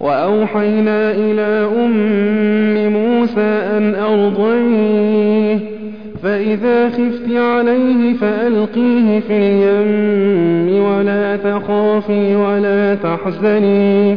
وأوحينا إلى أم موسى أن أرضيه فإذا خفت عليه فألقيه في اليم ولا تخافي ولا تحزني.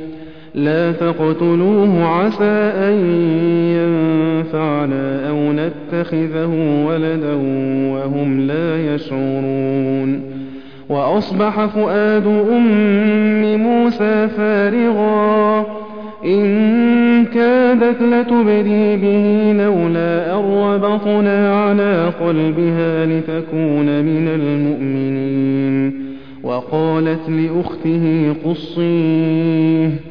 لا تقتلوه عسى أن ينفعنا أو نتخذه ولدا وهم لا يشعرون. وأصبح فؤاد أم موسى فارغا. إن كادت لتبدي به لولا أن ربطنا على قلبها لتكون من المؤمنين. وقالت لأخته قصيه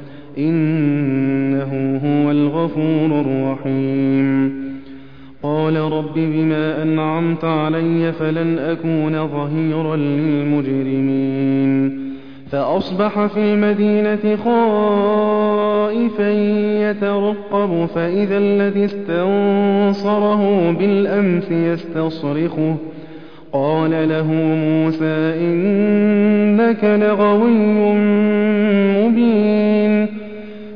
إنه هو الغفور الرحيم. قال رب بما أنعمت علي فلن أكون ظهيرا للمجرمين. فأصبح في المدينة خائفا يترقب فإذا الذي استنصره بالأمس يستصرخه. قال له موسى إنك لغوي مبين.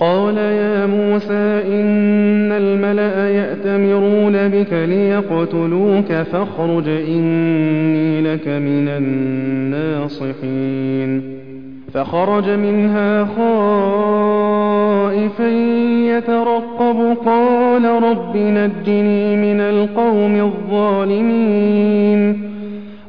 قال يا موسى إن الملأ يأتمرون بك ليقتلوك فاخرج إني لك من الناصحين فخرج منها خائفا يترقب قال رب نجني من القوم الظالمين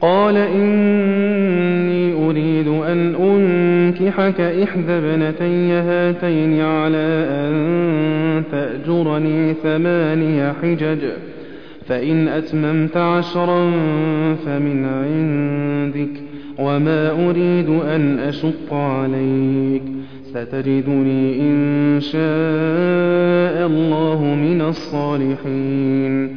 قال إني أريد أن أنكحك إحدى ابنتي هاتين على أن تأجرني ثماني حجج فإن أتممت عشرا فمن عندك وما أريد أن أشق عليك. ستجدني إن شاء الله من الصالحين.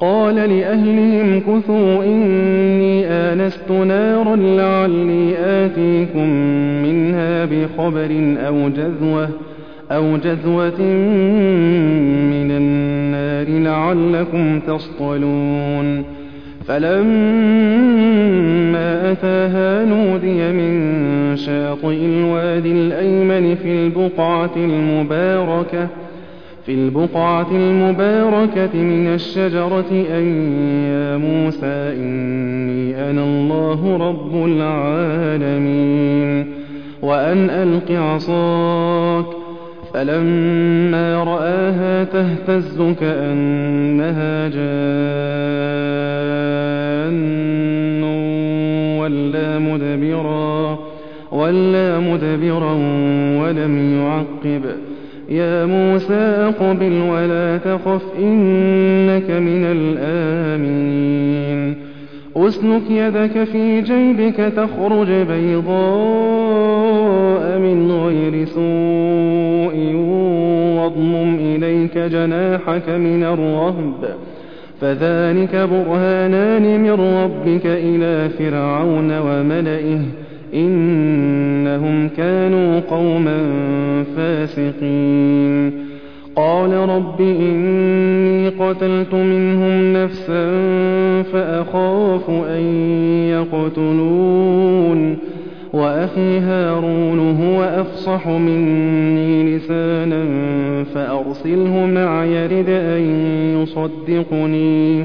قال لأهلهم كثوا إني آنست نارا لعلي آتيكم منها بخبر أو جذوة أو جذوة من النار لعلكم تصطلون. فلما أتاها نودي من شاطئ الوادي الأيمن في البقعة المباركة في البقعة المباركة من الشجرة أن يا موسى إني أنا الله رب العالمين وأن ألق عصاك فلما رآها تهتز كأنها جان ولا مدبرا ولا مدبرا ولم يعقب يا موسى أقبل ولا تخف إنك من الآمنين. أسلك يدك في جيبك تخرج بيضاء من غير سوء واضمم إليك جناحك من الرهب. فذلك برهانان من ربك إلى فرعون وملئه. إنهم كانوا قوما فاسقين. قال رب إني قتلت منهم نفسا فأخاف أن يقتلون. وأخي هارون هو أفصح مني لسانا فأرسله معي رد أن يصدقني.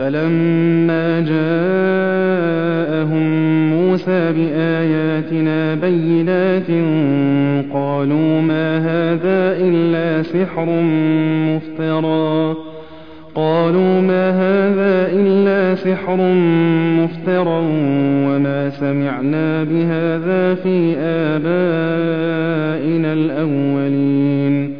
فلما جاءهم موسى بآياتنا بينات قالوا ما هذا إلا سحر مفترى. قالوا ما هذا إلا سحر مفترى وما سمعنا بهذا في آبائنا الأولين.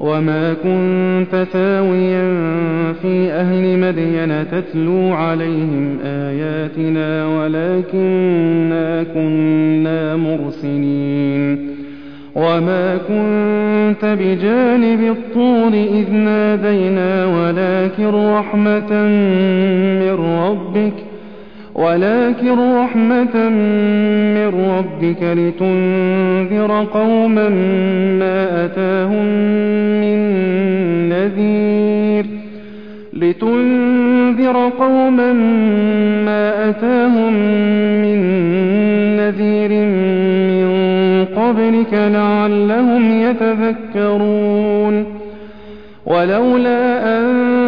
وما كنت ثاويا في أهل مدين تتلو عليهم آياتنا ولكننا كنا مرسلين وما كنت بجانب الطور إذ نادينا ولكن رحمة من ربك ولكن رحمة من ربك لتنذر قوما ما أتاهم من نذير لتنذر قوما ما أتاهم من نذير من قبلك لعلهم يتذكرون ولولا أن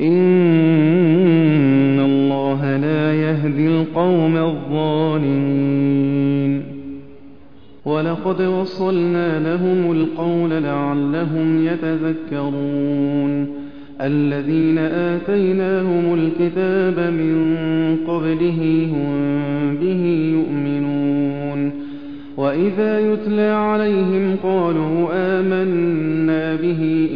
إن الله لا يهدي القوم الظالمين ولقد وصلنا لهم القول لعلهم يتذكرون الذين آتيناهم الكتاب من قبله هم به يؤمنون وإذا يتلى عليهم قالوا آمنا به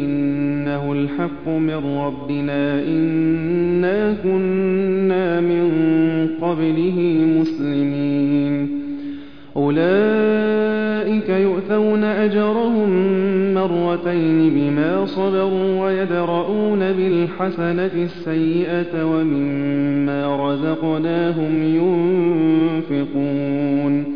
إنه الحق من ربنا إنا كنا من قبله مسلمين أولئك يؤتون أجرهم مرتين بما صبروا ويدرؤون بالحسنة السيئة ومما رزقناهم ينفقون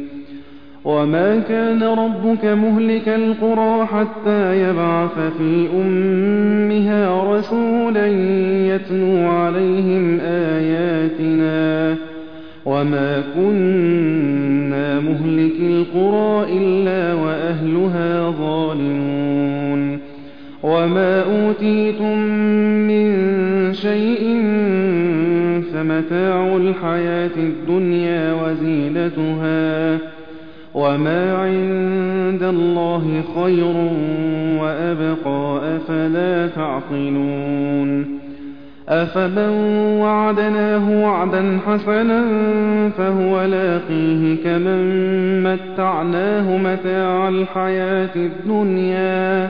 وما كان ربك مهلك القرى حتى يبعث في أمها رسولا يتلو عليهم آياتنا وما كنا مهلك القرى إلا وأهلها ظالمون وما أوتيتم من شيء فمتاع الحياة الدنيا وزينتها وما عند الله خير وأبقى أفلا تعقلون أفمن وعدناه وعدا حسنا فهو لاقيه كمن متعناه متاع الحياة الدنيا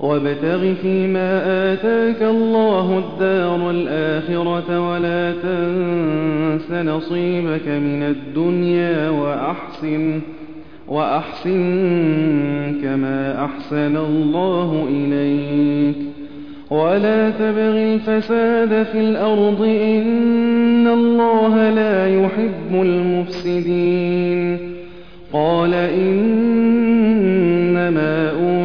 وابتغ فيما آتاك الله الدار الآخرة ولا تنس نصيبك من الدنيا وأحسن وأحسن كما أحسن الله إليك. ولا تبغ الفساد في الأرض إن الله لا يحب المفسدين. قال إنما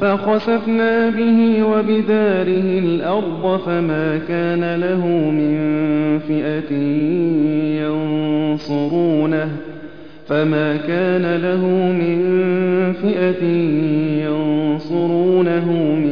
فخسفنا به وبداره الأرض فما كان له من فئة ينصرونه فما كان له من فئة ينصرونه من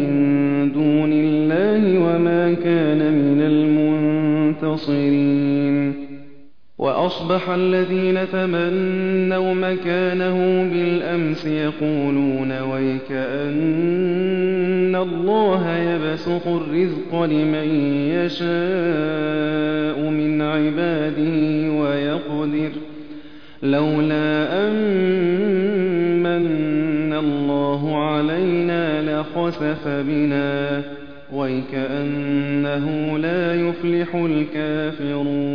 وأصبح الذين تمنوا مكانه بالأمس يقولون ويك أن الله يبسط الرزق لمن يشاء من عباده ويقدر لولا أن من الله علينا لخسف بنا ويكأنه لا يفلح الكافرون